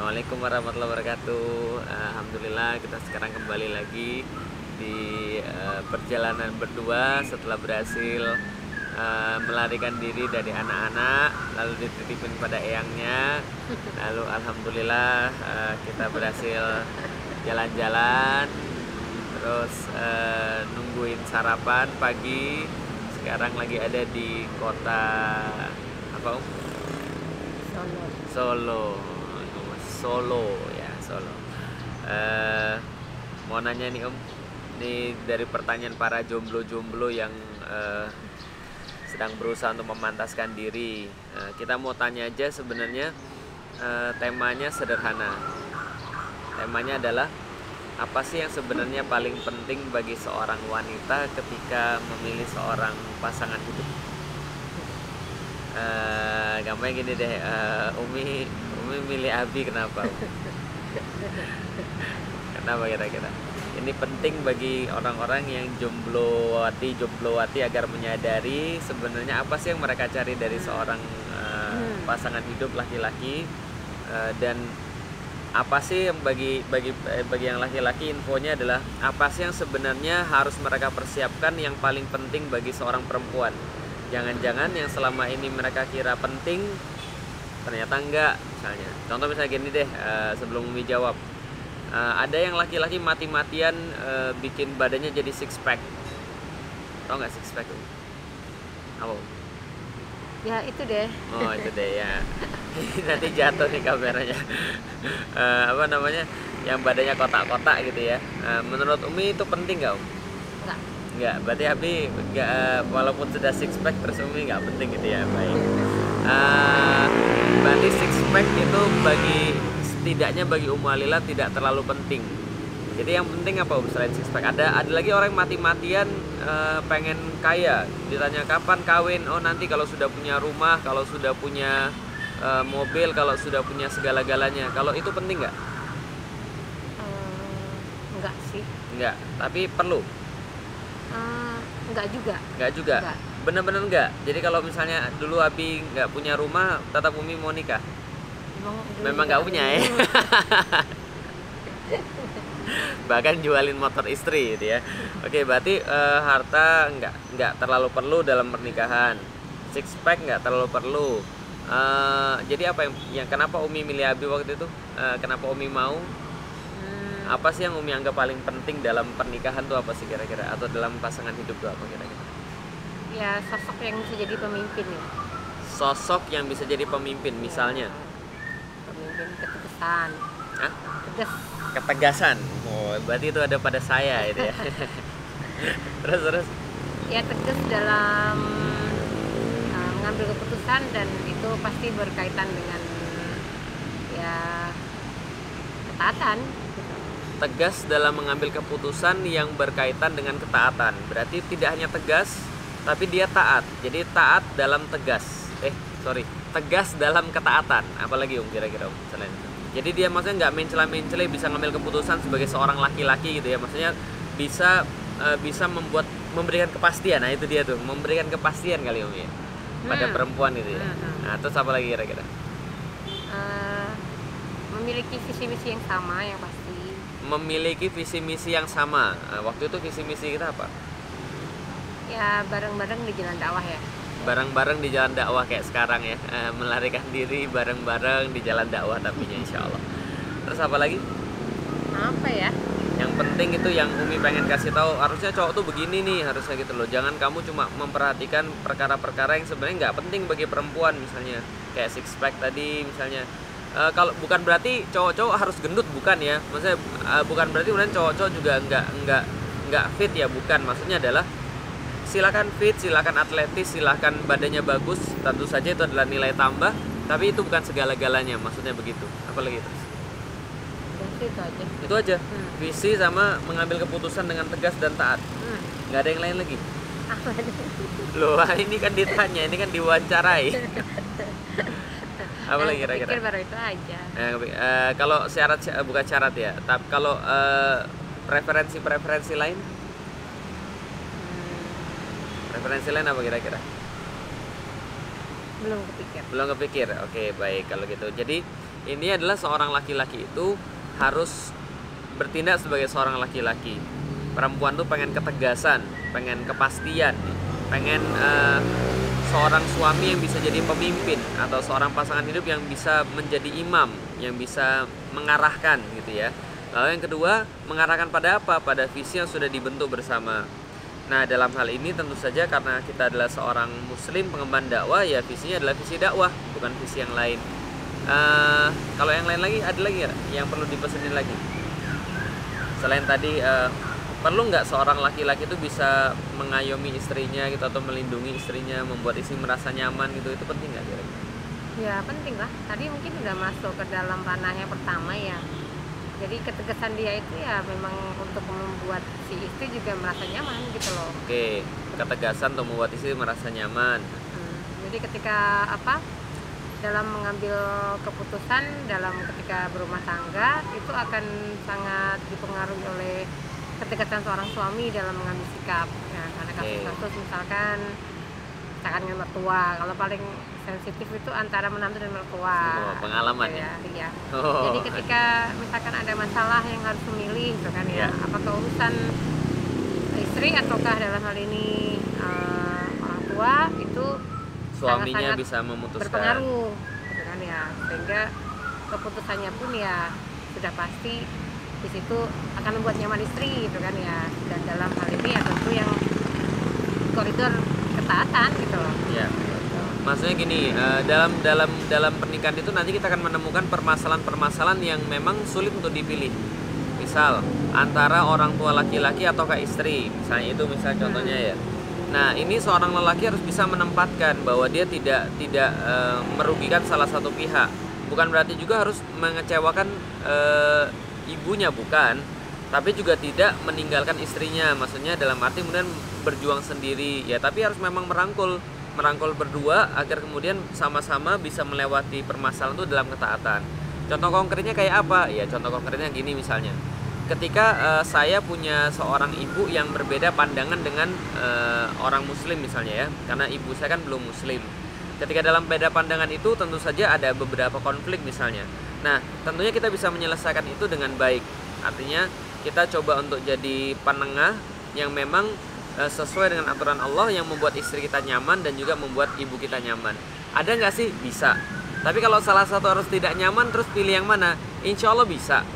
Assalamualaikum warahmatullahi wabarakatuh. Alhamdulillah kita sekarang kembali lagi di uh, perjalanan berdua setelah berhasil uh, melarikan diri dari anak-anak lalu dititipin pada eyangnya. Lalu alhamdulillah uh, kita berhasil jalan-jalan terus uh, nungguin sarapan pagi. Sekarang lagi ada di kota apa? Solo. Solo Solo ya Solo. Uh, mau nanya nih om ini dari pertanyaan para jomblo-jomblo yang uh, sedang berusaha untuk memantaskan diri. Uh, kita mau tanya aja sebenarnya uh, temanya sederhana. Temanya adalah apa sih yang sebenarnya paling penting bagi seorang wanita ketika memilih seorang pasangan hidup? Uh, gampangnya gini deh uh, Umi Umi milih Abi kenapa? Kenapa kira-kira? Ini penting bagi orang-orang yang jomblowati jomblowati agar menyadari sebenarnya apa sih yang mereka cari dari seorang uh, pasangan hidup laki-laki uh, dan apa sih yang bagi bagi bagi yang laki-laki infonya adalah apa sih yang sebenarnya harus mereka persiapkan yang paling penting bagi seorang perempuan. Jangan-jangan yang selama ini mereka kira penting ternyata enggak misalnya. Contoh misalnya gini deh uh, sebelum Umi jawab. Uh, ada yang laki-laki mati-matian uh, bikin badannya jadi six pack. Tau nggak six pack apa? Ya itu deh. oh itu deh ya. Nanti jatuh nih kameranya. Uh, apa namanya? Yang badannya kotak-kotak gitu ya. Uh, menurut Umi itu penting nggak? Enggak. Enggak, berarti Abi enggak walaupun sudah six pack terus Umi nggak penting gitu ya baik. Uh, berarti six pack itu bagi setidaknya bagi Ummu Alila tidak terlalu penting. Jadi yang penting apa selain six pack? Ada ada lagi orang mati-matian uh, pengen kaya. Ditanya kapan kawin? Oh nanti kalau sudah punya rumah kalau sudah punya uh, mobil kalau sudah punya segala-galanya. Kalau itu penting nggak? Uh, enggak sih. nggak tapi perlu? Uh, enggak juga. nggak juga? Nggak. Bener-bener nggak? Jadi kalau misalnya dulu Abi nggak punya rumah tetap Umi mau nikah? Memang, nggak punya ya? bahkan jualin motor istri gitu ya. Oke berarti eh, harta nggak nggak terlalu perlu dalam pernikahan. Six pack nggak terlalu perlu. Eh, jadi apa yang, yang kenapa Umi milih Abi waktu itu? Eh, kenapa Umi mau? Hmm, apa sih yang Umi anggap paling penting dalam pernikahan tuh apa sih kira-kira? Atau dalam pasangan hidup tuh apa kira-kira ya sosok yang bisa jadi pemimpin ya. sosok yang bisa jadi pemimpin misalnya Pemimpin ketegasan. Hah? Tegas. ketegasan oh berarti itu ada pada saya itu ya terus terus Ya tegas dalam uh, mengambil keputusan dan itu pasti berkaitan dengan ya ketaatan. gitu. tegas dalam mengambil keputusan yang berkaitan dengan ketaatan. Berarti tidak hanya tegas, tapi dia taat. Jadi taat dalam tegas. Eh, sorry, tegas dalam ketaatan. Apalagi om kira-kira om selain itu. Jadi dia maksudnya nggak mencela-mencela bisa ngambil keputusan sebagai seorang laki-laki gitu ya. Maksudnya bisa eh, bisa membuat memberikan kepastian. Nah itu dia tuh, memberikan kepastian kali om ya pada Hmm. perempuan itu ya. Hmm, hmm. Nah terus apa lagi kira-kira? Eh, memiliki visi misi yang sama yang pasti Memiliki visi misi yang sama. Nah, waktu itu visi misi kita apa? Ya bareng-bareng di jalan dakwah ya. Bareng-bareng di jalan dakwah kayak sekarang ya. Eh, melarikan diri bareng-bareng di jalan dakwah tapi insya Allah terus apa lagi? Apa ya? Yang penting itu yang Umi pengen kasih tahu harusnya cowok tuh begini nih harusnya gitu loh. Jangan kamu cuma memperhatikan perkara-perkara yang sebenarnya nggak penting bagi perempuan misalnya. Kayak six pack tadi misalnya. Eh, kalau bukan berarti cowok-cowok harus gendut bukan ya. Maksudnya eh, bukan berarti kemudian cowok-cowok juga nggak nggak nggak fit ya bukan. Maksudnya adalah silakan fit, silakan atletis, silakan badannya bagus, tentu saja itu adalah nilai tambah, tapi itu bukan segala-galanya, maksudnya begitu. Apalagi sih itu aja Itu aja. Hmm. Visi sama mengambil keputusan dengan tegas dan taat. hmm. nggak ada yang lain lagi. Loh, ini kan ditanya, ini kan diwawancarai. Apa lagi kira-kira? baru itu aja Eh, eh, kalau syarat bukan syarat ya, tapi kalau eh, preferensi-preferensi lain, preferensi lain apa kira-kira? belum kepikir. Belum kepikir? Oke baik. Kalau gitu. Jadi ini adalah seorang laki-laki itu harus bertindak sebagai seorang laki-laki. Perempuan tuh pengen ketegasan pengen kepastian pengen uh, seorang suami yang bisa jadi pemimpin atau seorang pasangan hidup yang bisa menjadi imam yang bisa mengarahkan gitu ya. Lalu yang kedua mengarahkan pada apa? Pada visi yang sudah dibentuk bersama Nah, dalam hal ini tentu saja karena kita adalah seorang muslim pengemban dakwah, ya visinya adalah visi dakwah, bukan visi yang lain. Uh, kalau yang lain lagi ada lagi ya yang perlu dipesenin lagi? Selain tadi uh, perlu nggak seorang laki-laki itu bisa mengayomi istrinya gitu atau melindungi istrinya, membuat istri merasa nyaman gitu, itu penting nggak kira-kira? Ya penting lah. Tadi mungkin udah masuk ke dalam ranahnya pertama ya jadi ketegasan dia itu ya memang untuk membuat si istri juga merasa nyaman gitu loh. Oke ketegasan untuk membuat istri merasa nyaman. Hmm, jadi ketika apa dalam mengambil keputusan dalam ketika berumah tangga itu akan sangat dipengaruhi oleh ketegasan seorang suami dalam mengambil sikap. Ya karena kasus-kasus misalkan misalkan dengan mertua kalau paling sensitif itu antara menantu dan mertua. Oh, pengalaman ya. Iya. Oh. Jadi ketika misalkan ada masalah yang harus memilih, gitu kan ya, ya. apakah urusan istri ataukah dalam hal ini uh, orang tua itu suaminya bisa memutuskan berpengaruh, gitu kan ya, sehingga keputusannya pun ya sudah pasti di situ akan membuat nyaman istri, gitu kan ya, dan dalam hal ini ya tentu yang koridor gitu loh. Iya. Maksudnya gini uh, dalam dalam dalam pernikahan itu nanti kita akan menemukan permasalahan-permasalahan yang memang sulit untuk dipilih. Misal antara orang tua laki-laki ataukah istri? Misalnya itu misal contohnya ya. Nah ini seorang lelaki harus bisa menempatkan bahwa dia tidak tidak uh, merugikan salah satu pihak. Bukan berarti juga harus mengecewakan uh, ibunya bukan tapi juga tidak meninggalkan istrinya maksudnya dalam arti kemudian berjuang sendiri ya tapi harus memang merangkul merangkul berdua agar kemudian sama-sama bisa melewati permasalahan itu dalam ketaatan. Contoh konkretnya kayak apa? Ya contoh konkretnya gini misalnya. Ketika uh, saya punya seorang ibu yang berbeda pandangan dengan uh, orang muslim misalnya ya, karena ibu saya kan belum muslim. Ketika dalam beda pandangan itu tentu saja ada beberapa konflik misalnya. Nah, tentunya kita bisa menyelesaikan itu dengan baik. Artinya kita coba untuk jadi penengah yang memang Eh, sesuai dengan aturan Allah yang membuat istri kita nyaman dan juga membuat ibu kita nyaman. Ada nggak sih? Bisa. Tapi kalau salah satu harus tidak nyaman, terus pilih yang mana? Insya Allah bisa.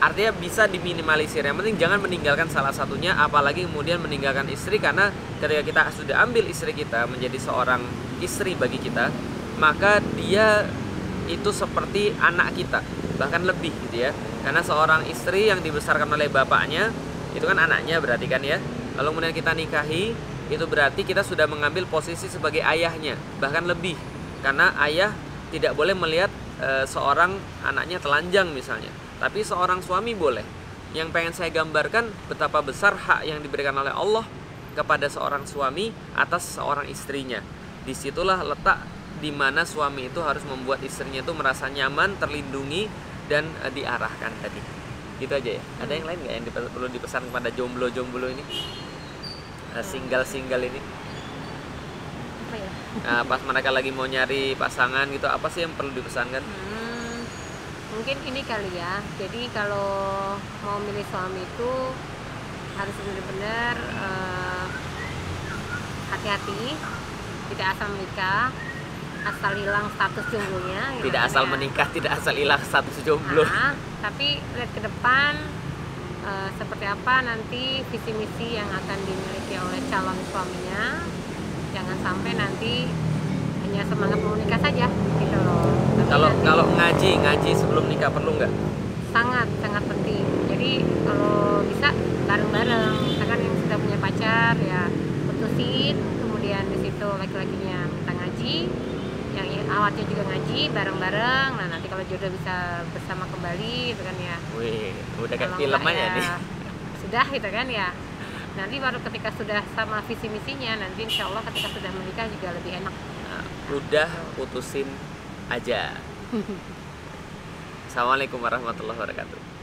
Artinya bisa diminimalisir. Yang penting jangan meninggalkan salah satunya, apalagi kemudian meninggalkan istri karena ketika kita sudah ambil istri kita menjadi seorang istri bagi kita, maka dia itu seperti anak kita, bahkan lebih gitu ya. Karena seorang istri yang dibesarkan oleh bapaknya itu kan anaknya berarti kan ya Lalu kemudian kita nikahi, itu berarti kita sudah mengambil posisi sebagai ayahnya, bahkan lebih. Karena ayah tidak boleh melihat e, seorang anaknya telanjang misalnya, tapi seorang suami boleh. Yang pengen saya gambarkan betapa besar hak yang diberikan oleh Allah kepada seorang suami atas seorang istrinya. Di situlah letak di mana suami itu harus membuat istrinya itu merasa nyaman, terlindungi, dan e, diarahkan tadi. Gitu aja ya. Ada yang lain nggak yang dipesan, perlu dipesan kepada jomblo-jomblo ini? Uh, single-single ini? Apa ya? Nah, pas mereka lagi mau nyari pasangan gitu apa sih yang perlu dipesankan? Hmm, mungkin ini kali ya. Jadi kalau mau milih suami itu harus benar-benar uh, hati-hati tidak asal menikah asal hilang status jomblonya gitu tidak kan asal ya. menikah tidak asal hilang status jomblo. Nah, tapi lihat ke depan uh, seperti apa nanti visi misi yang akan dimiliki oleh calon suaminya. Jangan sampai nanti hanya semangat mau nikah saja gitu loh. Tapi kalau nanti, kalau ngaji ngaji sebelum nikah perlu nggak? Sangat sangat penting. Jadi kalau bisa bareng-bareng. Misalkan yang sudah punya pacar ya putusin. Kemudian di situ laki-lakinya minta ngaji yang awatnya juga ngaji bareng-bareng. Nah nanti kalau jodoh bisa bersama kembali gitu kan ya. Wih udah kayak film aja ya, nih. sudah gitu kan ya. Nanti baru ketika sudah sama visi misinya nanti insya Allah ketika sudah menikah juga lebih enak. Nah, udah putusin aja. Assalamualaikum warahmatullahi wabarakatuh